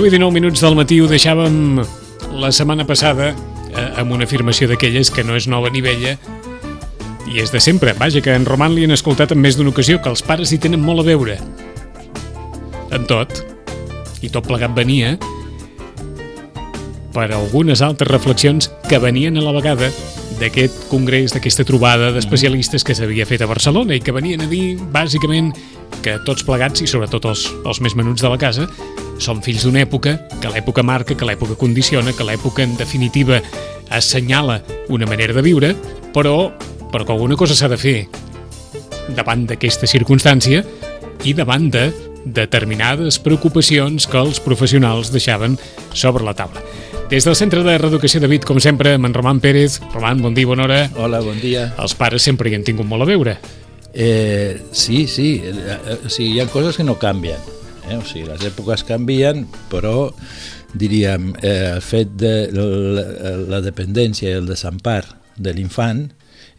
Deu i 19 minuts del matí ho deixàvem la setmana passada eh, amb una afirmació d'aquelles que no és nova ni vella i és de sempre. Vaja, que en Roman li han escoltat en més d'una ocasió que els pares hi tenen molt a veure. En tot. I tot plegat venia per algunes altres reflexions que venien a la vegada d'aquest congrés, d'aquesta trobada d'especialistes que s'havia fet a Barcelona i que venien a dir, bàsicament, que tots plegats, i sobretot els, els més menuts de la casa, som fills d'una època, que l'època marca, que l'època condiciona, que l'època, en definitiva, assenyala una manera de viure, però, però que alguna cosa s'ha de fer davant d'aquesta circumstància i davant de determinades preocupacions que els professionals deixaven sobre la taula. Des del Centre de Reeducació de Vit, com sempre, amb en Roman Pérez. Roman, bon dia, bona hora. Hola, bon dia. Els pares sempre hi han tingut molt a veure. Eh, sí, sí, eh, eh, o sigui, hi ha coses que no canvien. Eh? O sigui, les èpoques canvien, però diríem, eh, el fet de la, la dependència i el desempar de l'infant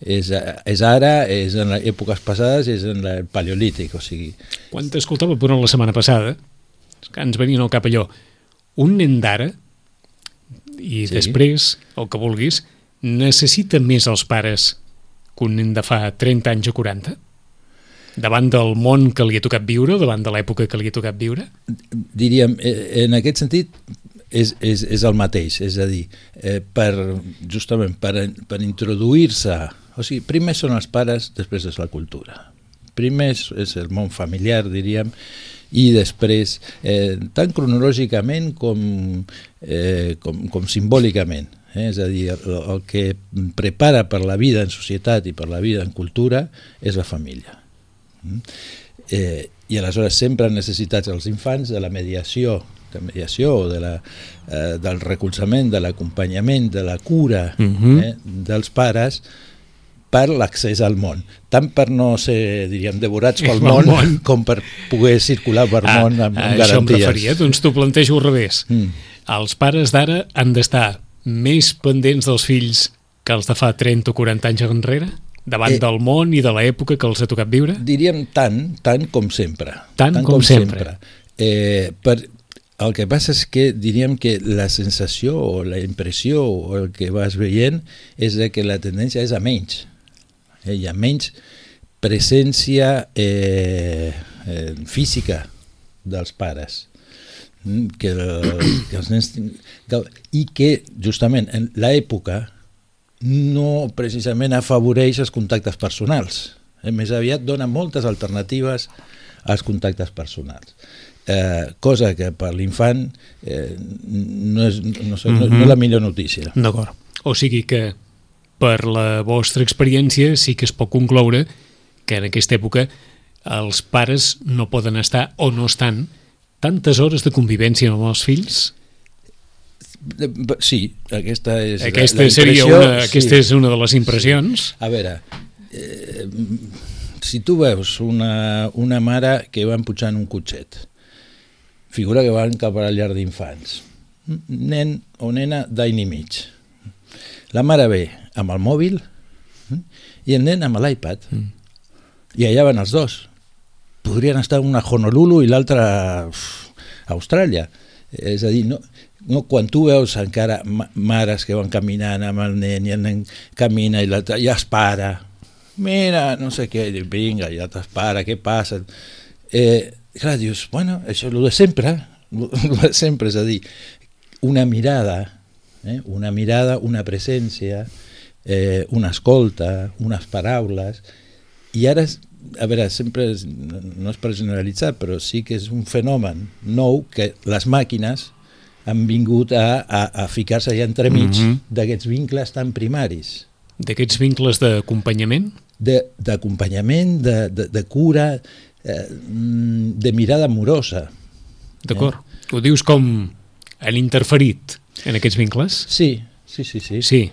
és, és ara, és en les èpoques passades, és en el paleolític, o sigui... Quan t'escoltava per la setmana passada, que ens venien al cap allò, un nen d'ara, i sí. després, el que vulguis, necessita més els pares que un nen de fa 30 anys o 40? Davant del món que li ha tocat viure, davant de l'època que li ha tocat viure? Diríem, eh, en aquest sentit, és, és, és el mateix, és a dir, eh, per, justament per, per introduir-se, o sigui, primer són els pares, després és la cultura. Primer és, és el món familiar, diríem, i després, eh, tant cronològicament com, eh, com, com simbòlicament. Eh? És a dir, el, el que prepara per la vida en societat i per la vida en cultura és la família. Mm? Eh, I aleshores sempre han necessitats els infants de la mediació de mediació, de la, eh, del recolzament, de l'acompanyament, de la cura uh -huh. eh, dels pares per l'accés al món, tant per no ser, diríem, devorats pel món, món, com per poder circular per ah, món amb, amb això garanties. Això em referia, doncs t'ho plantejo al revés. Mm. Els pares d'ara han d'estar més pendents dels fills que els de fa 30 o 40 anys enrere? Davant eh, del món i de l'època que els ha tocat viure? Diríem tant, tant com sempre. Tant, tant com, com sempre. sempre. Eh, per, el que passa és que diríem que la sensació o la impressió o el que vas veient és de que la tendència és a menys. Eh, hi ha menys presència eh, eh, física dels pares mm, que, que els nens que, i que justament en l'època no precisament afavoreix els contactes personals eh, més aviat dona moltes alternatives als contactes personals eh, cosa que per l'infant eh, no, és, no, sé, no, no és la millor notícia. D'acord. O sigui que per la vostra experiència sí que es pot concloure que en aquesta època els pares no poden estar o no estan tantes hores de convivència amb els fills? Sí, aquesta és aquesta la, la seria una, aquesta és una de les impressions. A veure, eh, si tu veus una, una mare que va pujant un cotxet figura que van cap a la llar d'infants. Nen o nena d'any i mig. La mare ve amb el mòbil i el nen amb l'iPad. Mm. I allà van els dos. podrien estar una a Honolulu i l'altra a Austràlia. És a dir, no, no, quan tu veus encara ma mares que van caminant amb el nen i el nen camina i l'altre ja es para, mira, no sé què, i vinga, ja es para, què passa? Eh, clar, dius, bueno, això és el de sempre, el de sempre, és a dir, una mirada, eh? una mirada, una presència, eh, una escolta, unes paraules, i ara, a veure, sempre és, no és per generalitzar, però sí que és un fenomen nou que les màquines han vingut a, a, a ficar-se ja entremig mm -hmm. d'aquests vincles tan primaris. D'aquests vincles d'acompanyament? D'acompanyament, de, de, de cura, eh, de mirada amorosa. D'acord. Eh? Ho dius com han interferit en aquests vincles? Sí, sí, sí. sí. sí.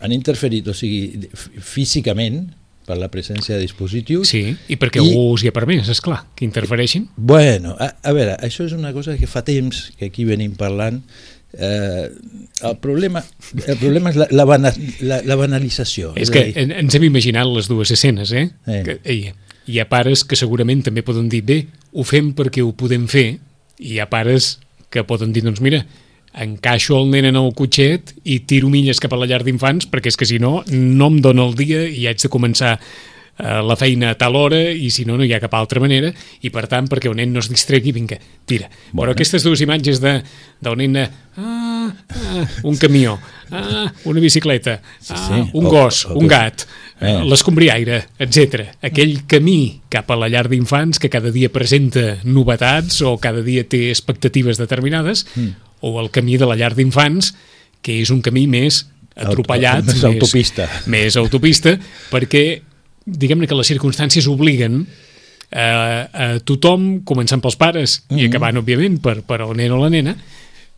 Han interferit, o sigui, físicament, per la presència de dispositius. Sí, i perquè I, algú us hi ha permès, és clar, que interfereixin. Bueno, a, a veure, això és una cosa que fa temps que aquí venim parlant. Eh, el, problema, el problema és la, la, bana, la, la banalització. És, és que dir... ens hem imaginat les dues escenes, eh? eh. Que, ei, hi ha pares que segurament també poden dir, bé, ho fem perquè ho podem fer, i hi ha pares que poden dir, doncs mira, encaixo el nen en el cotxet i tiro milles cap a la llar d'infants perquè és que si no, no em dóna el dia i haig de començar eh, la feina a tal hora i si no, no hi ha cap altra manera i per tant, perquè el nen no es distregui, vinga, tira. Bueno. Però aquestes dues imatges de, del nen de, ah, ah, un camió, ah, una bicicleta, ah, sí, sí. un gos, o, o un gat, eh. l'escombriaire, etc. Aquell camí cap a la llar d'infants que cada dia presenta novetats o cada dia té expectatives determinades, mm o el camí de la llar d'infants, que és un camí més atropellat, més, més autopista. Més autopista, perquè diguem-ne que les circumstàncies obliguen a, a tothom, començant pels pares mm -hmm. i mm-hmm. acabant, òbviament, per, per el nen o la nena,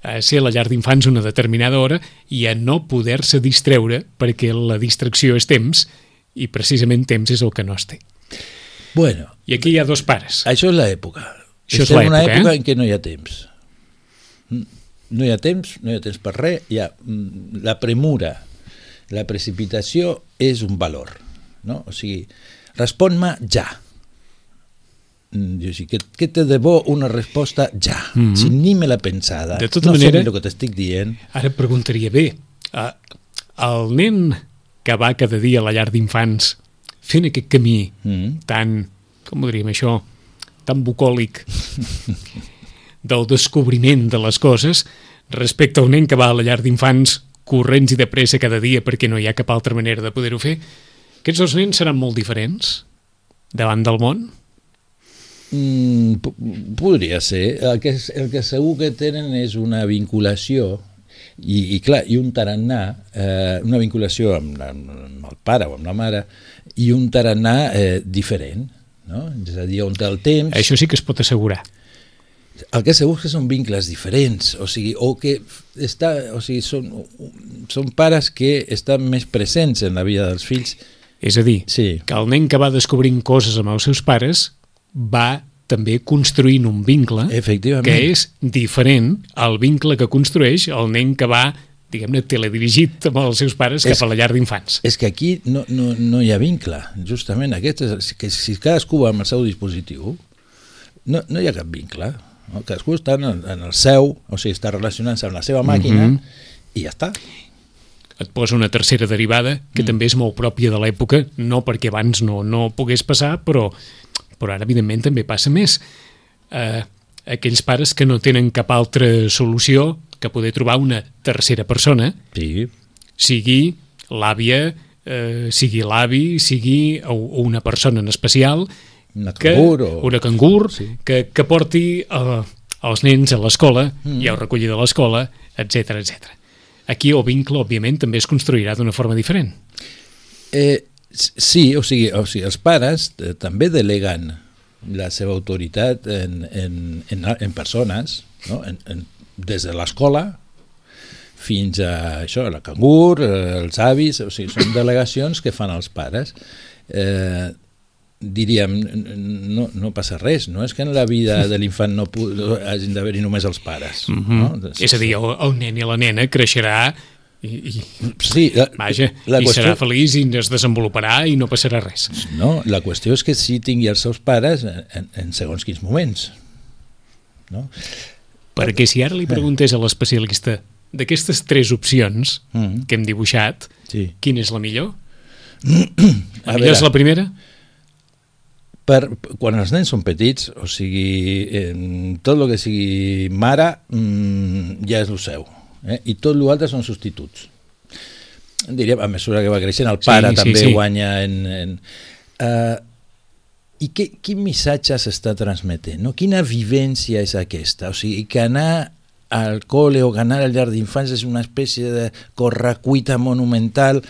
a ser a la llar d'infants una determinada hora i a no poder-se distreure perquè la distracció és temps i precisament temps és el que no es té. Bueno, I aquí hi ha dos pares. Això és l'època. Això és l'època, una època eh? en què no hi ha temps. No hi ha temps, no hi ha temps per res, hi ha mm, la premura, la precipitació és un valor, no? O sigui, respon-me ja. Mm, jo sí, que, que te debo una resposta ja, mm -hmm. si ni me l'ha pensada, de tota no manera, el que t'estic dient. Ara preguntaria, bé, uh, el nen que va cada dia a la llar d'infants fent aquest camí mm -hmm. tan, com ho diríem això, tan bucòlic del descobriment de les coses respecte al nen que va a la llar d'infants corrents i de pressa cada dia perquè no hi ha cap altra manera de poder-ho fer, aquests dos nens seran molt diferents davant del món? Mm, podria ser. El que, el que segur que tenen és una vinculació i, i clar, i un tarannà, eh, una vinculació amb, amb el pare o amb la mare, i un tarannà eh, diferent, no? És a dir, on el temps... Això sí que es pot assegurar el que segur que són vincles diferents, o sigui, o que està, o sigui, són, són pares que estan més presents en la vida dels fills. És a dir, sí. que el nen que va descobrint coses amb els seus pares va també construint un vincle que és diferent al vincle que construeix el nen que va diguem-ne, teledirigit amb els seus pares és, cap a la llar d'infants. És que aquí no, no, no hi ha vincle, justament. Aquest és, que si cadascú va amb el seu dispositiu, no, no hi ha cap vincle. No? Cadascú està en el, en el seu, o sigui, està relacionant-se amb la seva màquina mm -hmm. i ja està. Et posa una tercera derivada que mm. també és molt pròpia de l'època, no perquè abans no, no pogués passar, però, però ara evidentment també passa més. Eh, aquells pares que no tenen cap altra solució que poder trobar una tercera persona, sí. sigui l'àvia, eh, sigui l'avi, sigui una persona en especial, una cangur, que, o... una cangur sí. que, que porti uh, els nens a l'escola mm. i a recollir de l'escola, etc etc. Aquí el vincle, òbviament, també es construirà d'una forma diferent. Eh, sí, o sigui, o sigui els pares eh, també deleguen la seva autoritat en, en, en, en persones, no? en, en, des de l'escola fins a això, la cangur, eh, els avis, o sigui, són delegacions que fan els pares. Eh, diríem, no, no passa res, no és que en la vida de l'infant no hagin d'haver-hi només els pares. Mm -hmm. no? És a dir, el, el nen i la nena creixerà I, i, Sí, la, vaja, la i qüestió, serà feliç i es desenvoluparà i no passarà res. no, la qüestió és que sí tingui els seus pares en, en segons quins moments. No? Perquè si ara li preguntés a l'especialista d'aquestes tres opcions Mm. que hem dibuixat, Sí. quina és la millor? A La millor és la primera? Per, quan els nens són petits, o sigui, en tot el que sigui mare, mm, ja és el seu. Eh? I tot l'altre són substituts. Diríem, a mesura que va creixent, el pare Sí, sí, també sí. guanya en... en uh, I què, quin missatge s'està transmetent? No? Quina vivència és aquesta? O sigui, que anar al col·le o que anar al llar d'infants és una espècie de correcuita monumental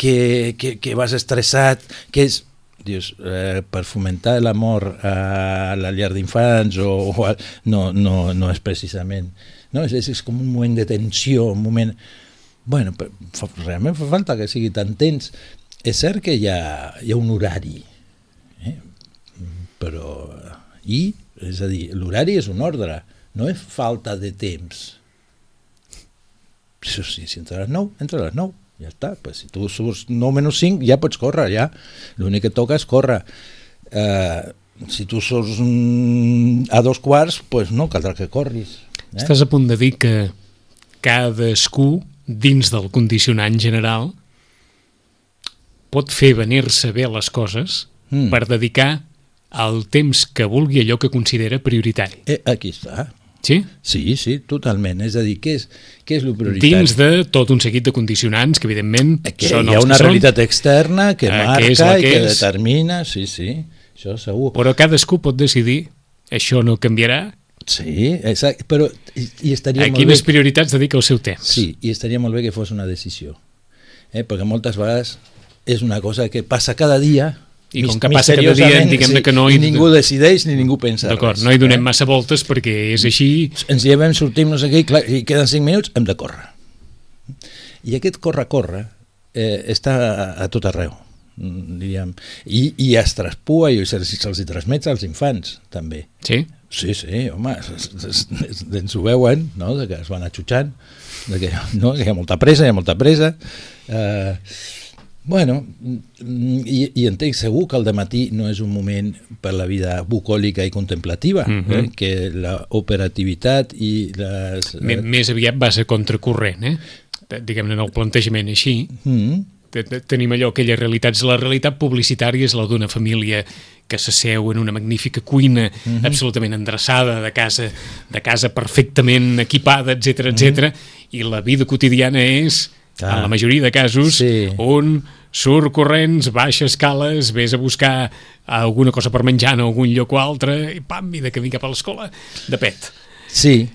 que, que, que vas estressat, que és dius, eh, per fomentar l'amor a la llar d'infants o, o a, no, no, no és precisament no? És, és com un moment de tensió un moment bueno, però fa, realment fa falta que sigui tan tens és cert que hi ha, hi ha un horari eh? però i, és a dir, l'horari és un ordre no és falta de temps si, si entra a les 9, entra a les 9 ja està, pues, si tu surts 9 menys 5 ja pots córrer, ja l'únic que toca és córrer eh, si tu surts a dos quarts pues no caldrà que corris eh? Estàs a punt de dir que cadascú, dins del condicionant general, pot fer venir-se bé les coses Mm. per dedicar el temps que vulgui allò que considera prioritari. eh, aquí està Sí? sí, sí, totalment és a dir, què és, què és el prioritari? Dins de tot un seguit de condicionants que, evidentment, Eh, que són hi ha una que són, realitat externa que Eh, que marca és la i que que és. determina, sí, sí, això segur. però cadascú pot decidir això no canviarà, Sí, exacte, però i, i estaria a molt quines bé... prioritats dedica el seu temps. Sí, i estaria molt bé que fos una decisió. Eh? Perquè moltes vegades és una cosa que passa cada dia I com que passa cada dia, diguem-ne que no hi- ningú decideix ni ningú pensa D'acord, no hi donem eh? massa voltes perquè és així... Ens llevem, sortim, no sé què, i, clar, i queden 5 minuts, hem de córrer. I aquest córrer-córrer eh, està a, a tot arreu, mm, diríem. I, i es traspua i se'ls se hi transmet als infants, també. Sí? Sí, sí, home, ens ho veuen, no?, de que es van atxutxant, de que, no, que hi ha molta pressa, hi ha molta pressa. Eh, bueno, mm, i, i entenc segur que el de matí no és un moment per la vida bucòlica i contemplativa, Mhm. eh, que la operativitat i les... M Més aviat va ser contracorrent, eh? Diguem-ne, en el plantejament així. Mm, te- Tenim allò, aquelles realitats. La realitat publicitària és la d'una família que s'asseu en una magnífica cuina Mhm. absolutament endreçada, de casa, de casa perfectament equipada, etc etc. i la vida quotidiana és, Mhm. Ah. en la majoria de casos, Sí. un surt corrents, baixa escales, vés a buscar alguna cosa per menjar en algun lloc o altre, i pam, i de camí cap a l'escola, de pet. sí,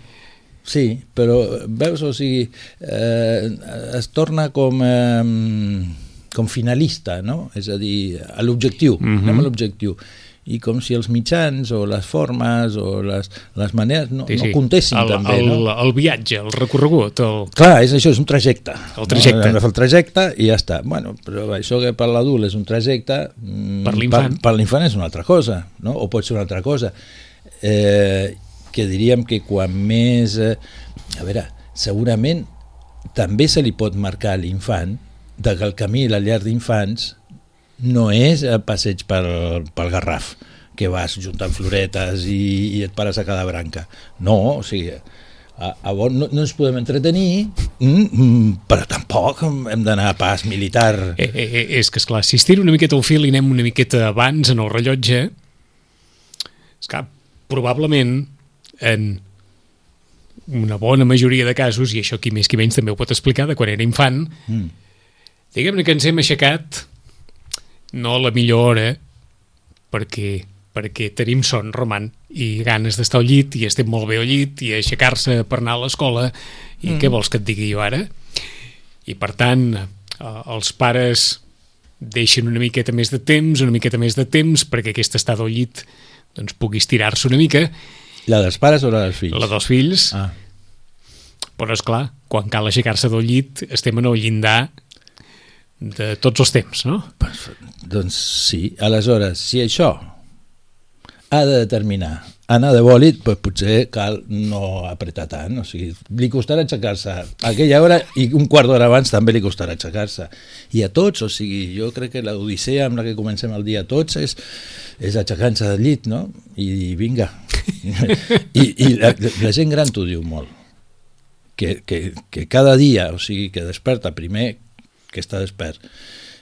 sí, però veus, o sigui, eh, es torna com... Eh, com finalista, no? És a dir, a l'objectiu, mm Mhm. -hmm. anem a l'objectiu. I com si els mitjans o les formes o les, les maneres no, no comptessin el, també, el, no? el viatge, el recorregut, el... Clar, és això, és un trajecte. El trajecte. No? El trajecte i ja està. Bueno, però això que per l'adult és un trajecte... mm, Per l'infant. Per, per l'infant és una altra cosa, no? O pot ser una altra cosa. Eh, que diríem que quan més... Eh, a veure, segurament també se li pot marcar a l'infant de que el camí a la llar d'infants no és a passeig pel, pel Garraf, que vas juntant floretes i, i et pares a cada branca. No, o sigui, a, a on no, no ens podem entretenir, mm, mm, però tampoc hem d'anar a pas militar. Eh, eh, eh, és que, esclar, si estira una miqueta el fil i anem una miqueta abans en el rellotge, és que probablement en una bona majoria de casos, i això qui més qui menys també ho pot explicar, de quan era infant, Mm. diguem-ne que ens hem aixecat no a la millor hora, perquè, perquè tenim son romant i ganes d'estar al llit i estem molt bé al llit i aixecar-se per anar a l'escola i mm. què vols que et digui jo ara? I per tant, eh, els pares deixen una miqueta més de temps, una miqueta més de temps perquè aquesta estada al llit doncs, pugui estirar-se una mica, La dels pares o la dels fills? la dels fills, Ah, però és clar, quan cal aixecar-se del llit estem en el llindar de tots els temps, no? Doncs sí. Aleshores, si això ha de determinar anar de bòlit, pues, potser cal no apretar tant, o sigui, li costarà aixecar-se aquella hora i un quart d'hora abans també li costarà aixecar-se. I a tots, o sigui, jo crec que l'odissea amb la que comencem el dia tots és, és aixecar-se del llit, no? I vinga. I, i la, la gent gran t'ho diu molt. Que, que, que cada dia, o sigui, que desperta primer que està despert,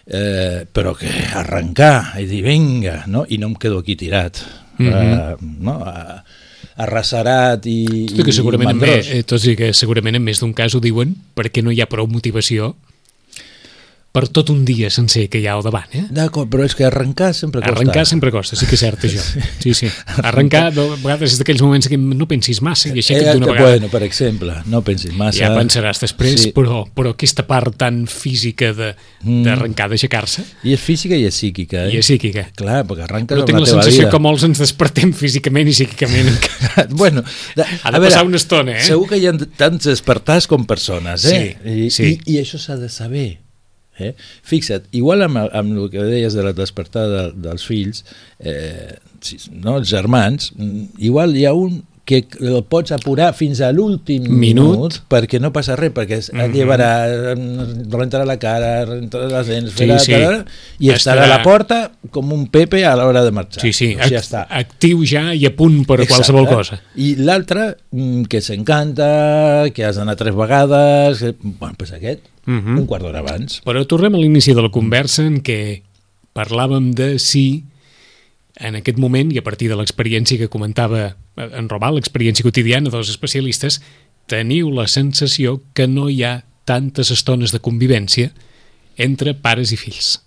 eh, però que arrencar i dir vinga, no? i no em quedo aquí tirat mm -hmm. uh, no? Uh, arrasarat i, tot i que segurament, i més, eh, tot i que segurament en més d'un cas ho diuen perquè no hi ha prou motivació per tot un dia sencer que hi ha al davant, eh? D'acord, però és que arrencar sempre costa. Arrencar sempre costa, sí que és cert, això. Sí, sí. Arrencar, de vegades és d'aquells moments que no pensis massa i aixeca't Eh, d'una vegada. bueno, per exemple, no pensis massa. Ja pensaràs després, Sí. però, però aquesta part tan física de- Mm. d'arrencar, d'aixecar-se, I és física i és psíquica, eh? i és psíquica. Clar, perquè arrenques Però tinc la la sensació vida. que molts ens despertem físicament i psíquicament. bueno, de, Ha de passar una estona, eh? Segur que hi ha tants despertars com persones, eh? Sí, I, sí. I, I això s'ha de saber. Eh? Fixa't, igual amb, amb el que deies de la despertar de, dels fills, eh, no, els germans, mm, igual hi ha un que el pots apurar fins a l'últim Minut. minut perquè no passa res, perquè es mm -hmm. llevarà, mm, rentarà la cara, rentarà les dents, Sí, farà, sí. tarà, i estarà a la porta com un Pepe a l'hora de marxar. Sí, sí, O sigui, act- està. actiu ja i a punt per Exacte. qualsevol cosa. I l'altre, mm, que s'encanta, que has d'anar tres vegades... Que, bueno, pues aquest, Mhm. un quart d'hora abans. Però tornem a l'inici de la conversa en què parlàvem de si en aquest moment, i a partir de l'experiència que comentava en Robal, l'experiència quotidiana dels especialistes, teniu la sensació que no hi ha tantes estones de convivència entre pares i fills.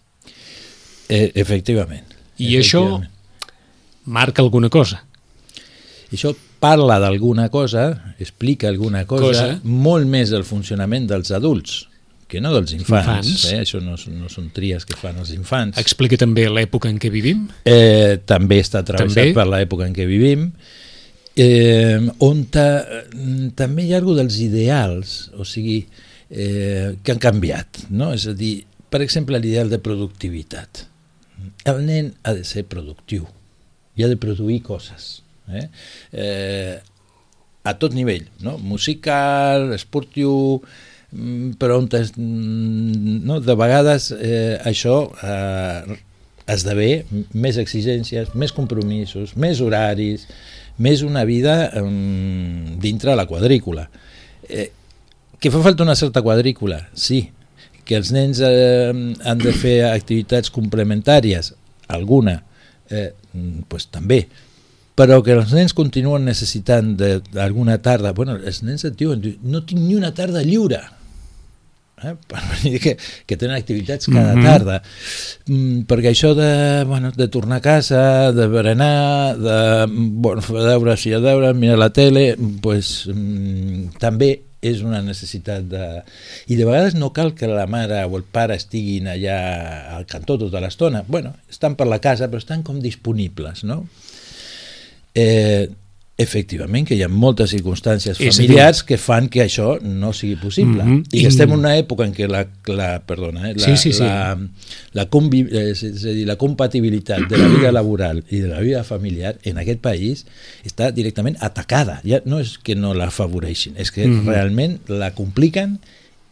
Eh, efectivament. I això Efectivament. marca alguna cosa. I això parla d'alguna cosa, explica alguna cosa, Cosa. molt més del funcionament dels adults que no dels infants. Infants. Eh? Això no, no són tries que fan els infants. Explica també l'època en què vivim. eh, també està travessat També. per l'època en què vivim, eh, on ta, també hi ha alguna dels ideals, o sigui, eh, que han canviat, no? És a dir, per exemple, l'ideal de productivitat. El nen ha de ser productiu i ha de produir coses. Eh? Eh, a tot nivell, no? musical, esportiu, però on es, mm, no? de vegades eh, això eh, esdevé més exigències, més compromisos, més horaris, més una vida um, dintre la quadrícula. Eh, que fa falta una certa quadrícula, sí. Que els nens eh, han de fer activitats complementàries, alguna, eh, mm, pues també, però que els nens continuen necessitant d'alguna tarda, bueno, els nens et diuen, diu, no tinc ni una tarda lliure, eh? per dir que, que tenen activitats cada Mhm. tarda mm, perquè això de, bueno, de tornar a casa de berenar de bueno, fer deures si ha deures, mirar la tele pues, mm, també és una necessitat de... I de vegades no cal que la mare o el pare estiguin allà al cantó tota l'estona. Bueno, estan per la casa, però estan com disponibles, no? Eh, efectivament que hi ha moltes circumstàncies És familiars que fan que això no sigui possible. Mhm. I que estem en una època en què la, la, perdona, eh, la, Sí, sí, sí. la, la, eh, és a dir, la compatibilitat de la vida laboral i de la vida familiar en aquest país està directament atacada. Ja no és que no la afavoreixin, és que Mhm. realment la compliquen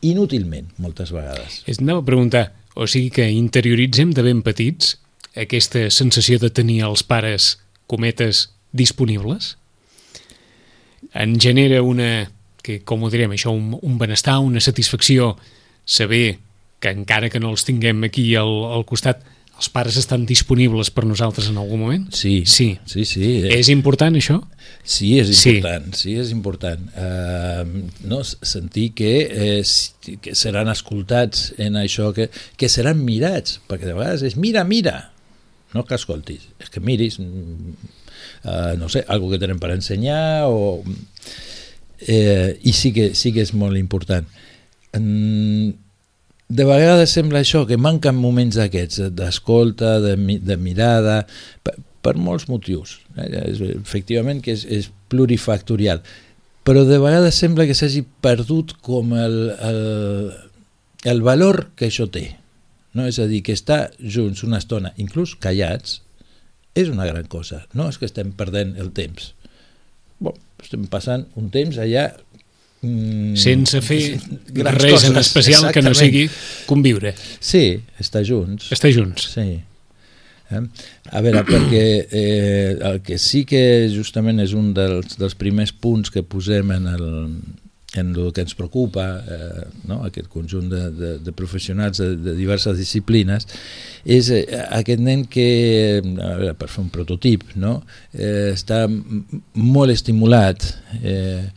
inútilment moltes vegades. Es anava a preguntar, o sigui que interioritzem de ben petits aquesta sensació de tenir els pares, cometes, disponibles? En genera una, que, com ho direm, això, un, un benestar, una satisfacció, saber que encara que no els tinguem aquí al, al costat, els pares estan disponibles per nosaltres en algun moment? Sí, Sí. sí, sí. eh, És important, això? Sí, és Sí. important, sí, és important. Uh, no, sentir que, eh, que seran escoltats en això, que, que seran mirats, perquè de vegades és mira, mira, no que escoltis, és que miris, uh, no sé, algo que tenen per ensenyar, o, eh, i sí que, sí que és molt important. Mm, de vegades sembla això, que manquen moments d'aquests, d'escolta, de, de mirada, per, per molts motius. Eh? És, efectivament que és, és plurifactorial. Però de vegades sembla que s'hagi perdut com el, el, el valor que això té. No? És a dir, que estar junts una estona, inclús callats, és una gran cosa. No és que estem perdent el temps. Bon, estem passant un temps allà mm, Sense fer grans res coses, en especial que no exactament. sigui conviure, Sí, estar junts. estar junts. Sí. Eh? A veure, perquè eh, el que sí que justament és un dels, dels primers punts que posem en el, en el que ens preocupa, eh, no? aquest conjunt de, de, de professionals de, de diverses disciplines, és eh, aquest nen que, a veure, per fer un prototip, no? eh, està molt estimulat, eh,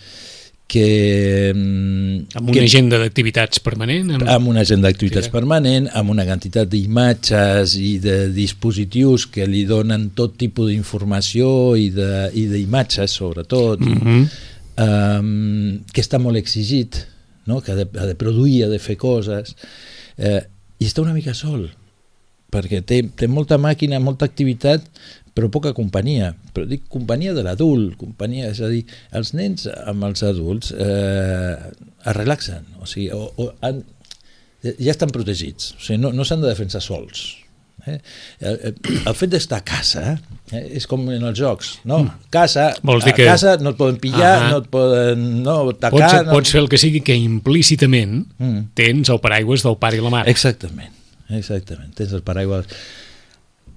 que... mm, Amb que- una agenda d'activitats permanent, amb... amb una agenda d'activitats Sí. permanent, amb una quantitat d'imatges i de dispositius que li donen tot tipus d'informació i de- i d'imatges, sobretot, Mm -hmm. Um, que està molt exigit, no? que ha de, ha de produir, ha de fer coses, eh, i està una mica sol, perquè té, té molta màquina, molta activitat, però poca companyia. Però dic companyia de l'adult, companyia, és a dir, els nens amb els adults eh, es relaxen, o sigui, o, o han, ja estan protegits, o sigui, no, no s'han de defensar sols. Eh? El, el, el fet d'estar a casa eh, és com en els jocs, no? Casa, Mm. Vols dir a que- casa no et poden pillar, Ahà. no et poden no, Pots, tacar... no... pots fer el que sigui que implícitament Mm. tens el paraigües del pare i la mare. Exactament, exactament. Tens el paraigües...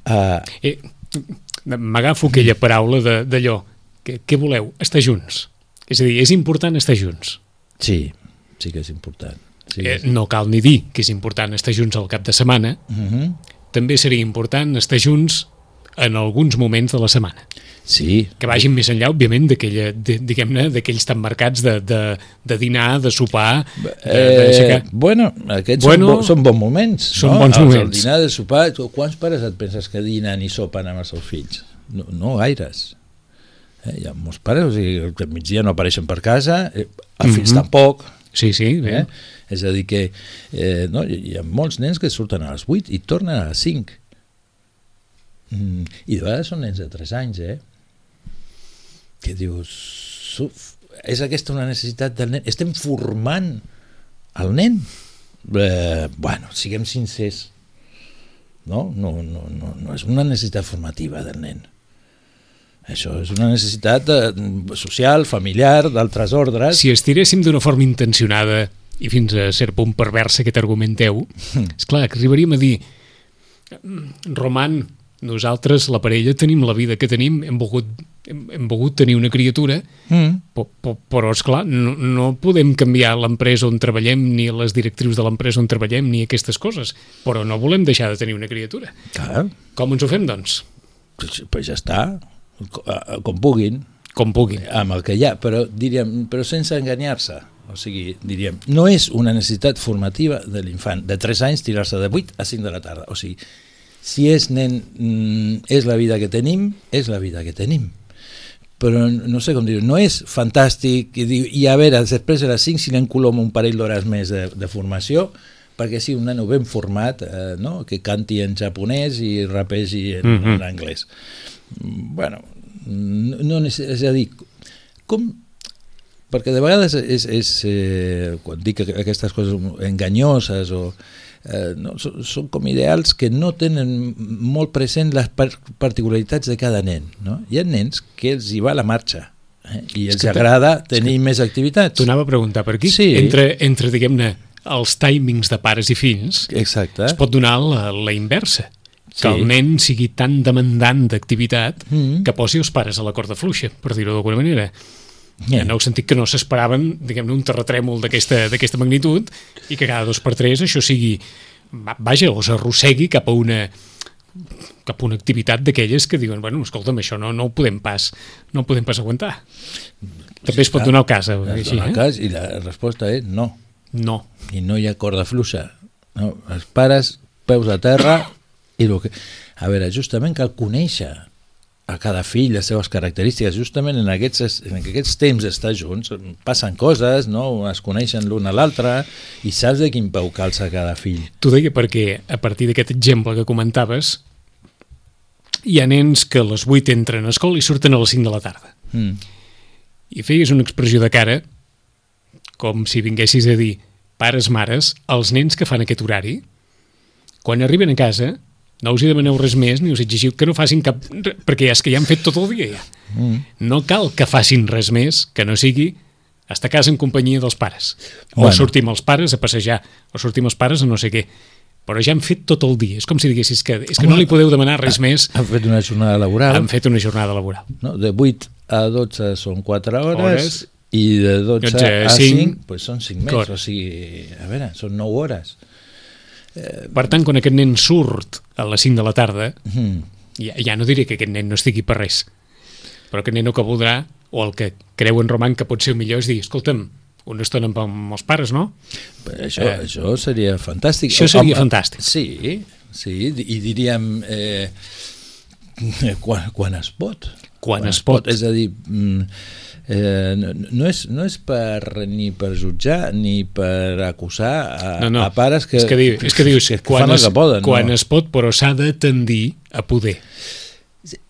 Uh, Eh, M'agafo aquella paraula de- d'allò. Que, què voleu? Estar junts. És a dir, és important estar junts. sí, sí que és important. Sí, Eh, no cal ni dir que és important estar junts al cap de setmana. uh -huh. També seria important estar junts en alguns moments de la setmana. sí, Que vagin més enllà, òbviament, diguem-ne, d'aquells tan marcats de, de, de dinar, de sopar, de, Eh, bueno, aquests Bueno, són, bo, són bons moments. són no? bons moments. El dinar de sopar, quants pares et penses que dinen i sopen amb els seus fills? No, no gaires. Eh, hi ha molts pares, o sigui, que al migdia no apareixen per casa, eh, els fills Mhm. tampoc, Sí, sí, bé. Eh? És a dir que eh, no, hi, hi ha molts nens que surten a les 8 i tornen a les 5. Mm, I de vegades són nens de 3 anys, eh? Que dius... Uf, és aquesta una necessitat del nen? Estem formant el nen? Eh, bueno, siguem sincers. No? No, no, no, no és una necessitat formativa del nen. Això és una necessitat eh, social, familiar, d'altres ordres. Si estiréssim d'una forma intencionada i fins a cert punt perversa aquest argumenteu, és clar que arribaríem a dir "Mm, Roman, nosaltres, la parella, tenim la vida que tenim, hem volgut, hem, hem volgut tenir una criatura, Mm. però, però, però esclar, no, no podem canviar l'empresa on treballem, ni les directrius de l'empresa on treballem, ni aquestes coses, però no volem deixar de tenir una criatura. Clar, Com ens ho fem, doncs? pues, pues ja està, com puguin, Com puguin. amb el que hi ha, però, diríem, però sense enganyar-se. O sigui, diríem, no és una necessitat formativa de l'infant, de 3 anys tirar-se de 8 a 5 de la tarda. O sigui, si és nen, mm, és la vida que tenim, és la vida que tenim. Però no sé com dir no és fantàstic i, i a veure, després de les 5 si l'encolom un parell d'hores més de, de formació perquè sí, un nano ben format eh, no? que canti en japonès i rapegi en, Mhm. en anglès bueno, no, nece- és a dir, com perquè de vegades és, és eh, quan dic que aquestes coses enganyoses o eh, no, són, són com ideals que no tenen molt present les par particularitats de cada nen no? hi ha nens que els hi va la marxa eh? i És els que agrada tenir més activitats T'ho anava a preguntar per aquí. Sí. Entre, entre diguem-ne, els timings de pares i fills, exacte es pot donar la, la inversa. Que Sí. el nen sigui tan demandant d'activitat Mm. que posi els pares a la corda fluixa, per dir-ho d'alguna manera. Yeah. En el sentit que no s'esperaven, diguem-ne, un terratrèmol d'aquesta magnitud i que cada dos per tres això sigui, va- vaja, els arrossegui cap a una cap a una activitat d'aquelles que diuen, bueno, escolta'm, això no, no ho podem pas, no ho podem pas aguantar. També es pot donar el cas, eh, Es així, eh? cas, i la resposta és no No. i no hi ha corda fluixa. No, els pares, peus a terra, i el que... A veure, justament cal conèixer a cada fill les seves característiques, justament en aquests, en aquests temps d'estar junts, passen coses, no? es coneixen l'un a l'altre, i saps de quin peu calça cada fill. T'ho deia perquè, a partir d'aquest exemple que comentaves, hi ha nens que a les 8 entren a escola i surten a les 5 de la tarda. Mm. I feies una expressió de cara com si vinguessis a dir pares, mares, els nens que fan aquest horari, quan arriben a casa, no us hi demaneu res més ni us exigiu que no facin cap... perquè és que ja han fet tot el dia ja. Mm. No cal que facin res més que no sigui estar a casa en companyia dels pares. O Bueno. sortir amb els pares a passejar, o sortir amb els pares a no sé què. Però ja han fet tot el dia. És com si diguessis que, és que no li podeu demanar res més. Han fet una jornada laboral, Han fet una jornada laboral. no? de 8 a 12 són 4 hores, Hores. i de 12 12 a a 5, cinc, pues són 5 més, Cor. o sigui, a veure, són 9 hores. Per tant, quan aquest nen surt a les 5 de la tarda, Mm. ja, ja no diré que aquest nen no estigui per res, però aquest nen el que voldrà, o el que creu en Roman que pot ser el millor, és dir, escolta'm, una estona amb, els pares, no? Però això, Eh. eh, això seria fantàstic. Això seria fantàstic. Sí, sí, i diríem eh, quan, quan es pot. Quan es pot. És a dir, mm, eh, no, és, no és per ni per jutjar ni per acusar a, No, no. a pares que, és que, diu, és que dius, que quan, es, que poden. quan no? es pot, però s'ha de tendir a poder.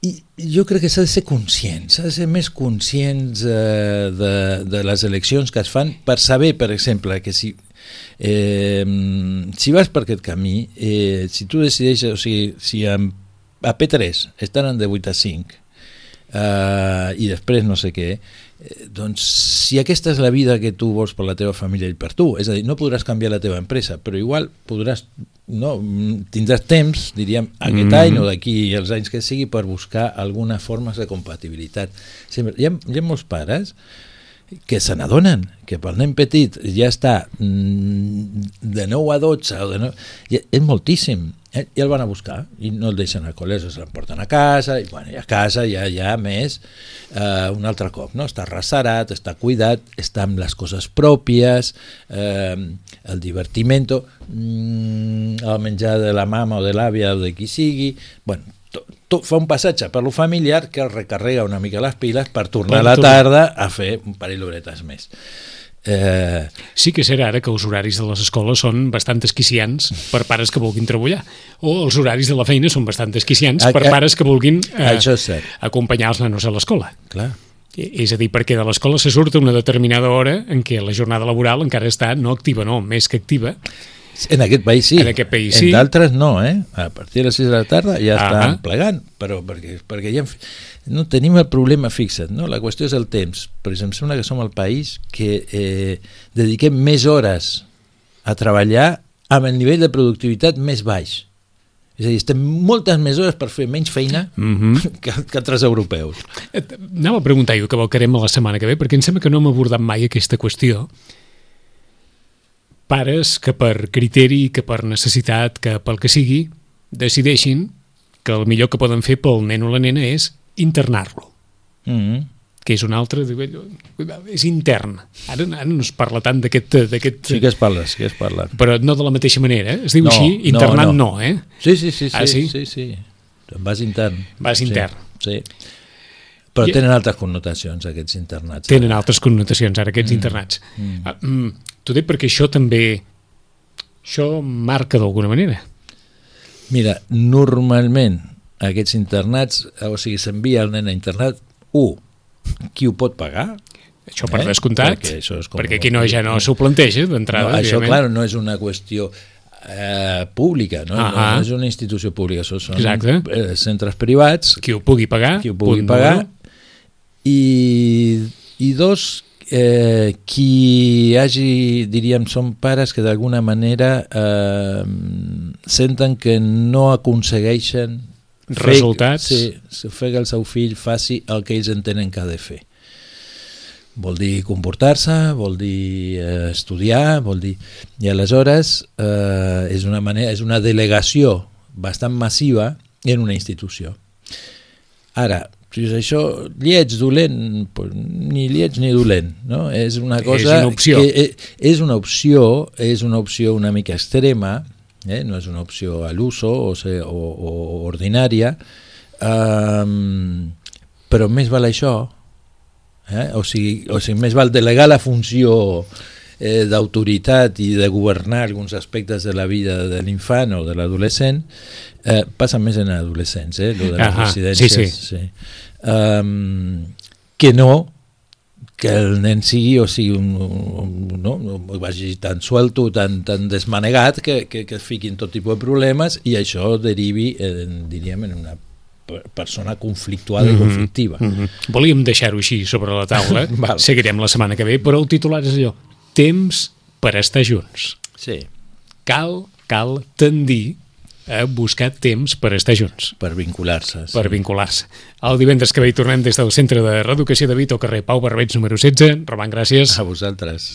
I jo crec que s'ha de ser conscient, s'ha de ser més conscients eh, de, de les eleccions que es fan per saber, per exemple, que si, eh, si vas per aquest camí, eh, si tu decideixes, o sigui, si amb, a P3 estan de 8 a 5 eh, i després no sé què, eh, doncs si aquesta és la vida que tu vols per la teva família i per tu, és a dir, no podràs canviar la teva empresa, però igual podràs no, tindràs temps, diríem, aquest mm. any o d'aquí els anys que sigui per buscar alguna forma de compatibilitat. Sempre, hi, ha, hi ha molts pares que se n'adonen que pel nen petit ja està mm, de 9 a 12 o de 9, ja, és moltíssim? I el van a buscar i no el deixen al col·le, se l'emporten a casa i, bueno, i a casa ja hi ha més eh, un altre cop, no? està ressarat està cuidat, està amb les coses pròpies eh, el divertimento mm, el menjar de la mama o de l'àvia o de qui sigui bueno, tot, tot fa un passatge per lo familiar que el recarrega una mica les piles per tornar Per a la tarda a fer un parell d'horetes més eh, Sí que serà ara que els horaris de les escoles són bastant esquiciants per pares que vulguin treballar. O els horaris de la feina són bastant esquiciants Ah, per ah, pares que vulguin eh, cert, acompanyar els nanos a l'escola. clar És a dir, perquè de l'escola se surt a una determinada hora en què la jornada laboral encara està no activa, no, més que activa. En aquest país sí. En aquest país en sí. d'altres no, eh? A partir de les 6 de la tarda ja Ah. estan plegant, però perquè, perquè ja no tenim el problema fixat, no? La qüestió és el temps. Per exemple, em sembla que som el país que eh, dediquem més hores a treballar amb el nivell de productivitat més baix. És a dir, estem moltes més hores per fer menys feina Mm -hmm. que, que altres europeus. Anava a preguntar jo que volcarem a la setmana que ve, perquè em sembla que no hem abordat mai aquesta qüestió. Pares que per criteri, que per necessitat, que pel que sigui, decideixin que el millor que poden fer pel nen o la nena és internar-lo, Mm -hmm. que és un altre... És intern. Ara, ara no es parla tant d'aquest... d'aquest- Sí que es parla, sí que es parla. Però no de la mateixa manera, eh? Es diu No, així, internat no, no. no eh? Sí, sí, sí, sí, Ah, sí? sí, sí. Vas intern. Vas Sí, intern. Sí. Però I- tenen altres connotacions, aquests internats. tenen altres connotacions, ara, aquests mm. internats. Mm. Ah, mm, T'ho dic perquè això també... Això marca d'alguna manera. Mira, normalment aquests internats, o sigui, s'envia el nen a internat, un, qui ho pot pagar? Això per Eh? descomptat, Perquè això és com- perquè aquí no, ja no s'ho planteja d'entrada. No, això, clar, no és una qüestió eh, pública, no? Ahà. no és una institució pública, això són Exacte. eh, centres privats Qui ho pugui pagar, qui ho pugui pagar número i, i dos eh, qui hagi, diríem, són pares que d'alguna manera eh, senten que no aconsegueixen fer- Resultats. sí, fer que el seu fill faci el que ells entenen que ha de fer vol dir comportar-se, vol dir eh, estudiar, vol dir... I aleshores eh, és, una manera, és una delegació bastant massiva en una institució. Ara, si és això lleig, dolent, pues, ni lleig ni dolent, no? És una És cosa una opció. que eh, és una opció, és una opció una mica extrema, eh? no és una opció a l'uso o, se- o, o ordinària, um, però més val això, eh? o, sigui, o sigui, més val delegar la funció eh, d'autoritat i de governar alguns aspectes de la vida de l'infant o de l'adolescent, eh, passa més en adolescents, eh, lo de les Ahà, residències. sí, sí. sí. Um, que no que el nen sigui o sigui un, un, no, vagi tan suelto, tan, tan desmanegat que, que, que es fiquin tot tipus de problemes i això derivi, en, diríem, en una persona conflictuada mm -hmm. i conflictiva. Mm -hmm. Volíem deixar-ho així sobre la taula, seguirem la setmana que ve, però el titular és allò, temps per estar junts. Sí, Cal, cal tendir a buscar temps per estar junts per vincular-se. Sí. per vincular-se. El divendres que ve hi tornem des del Centre de Reeducació de Vito, carrer Pau Barbets, número 16. Roman, gràcies. A vosaltres.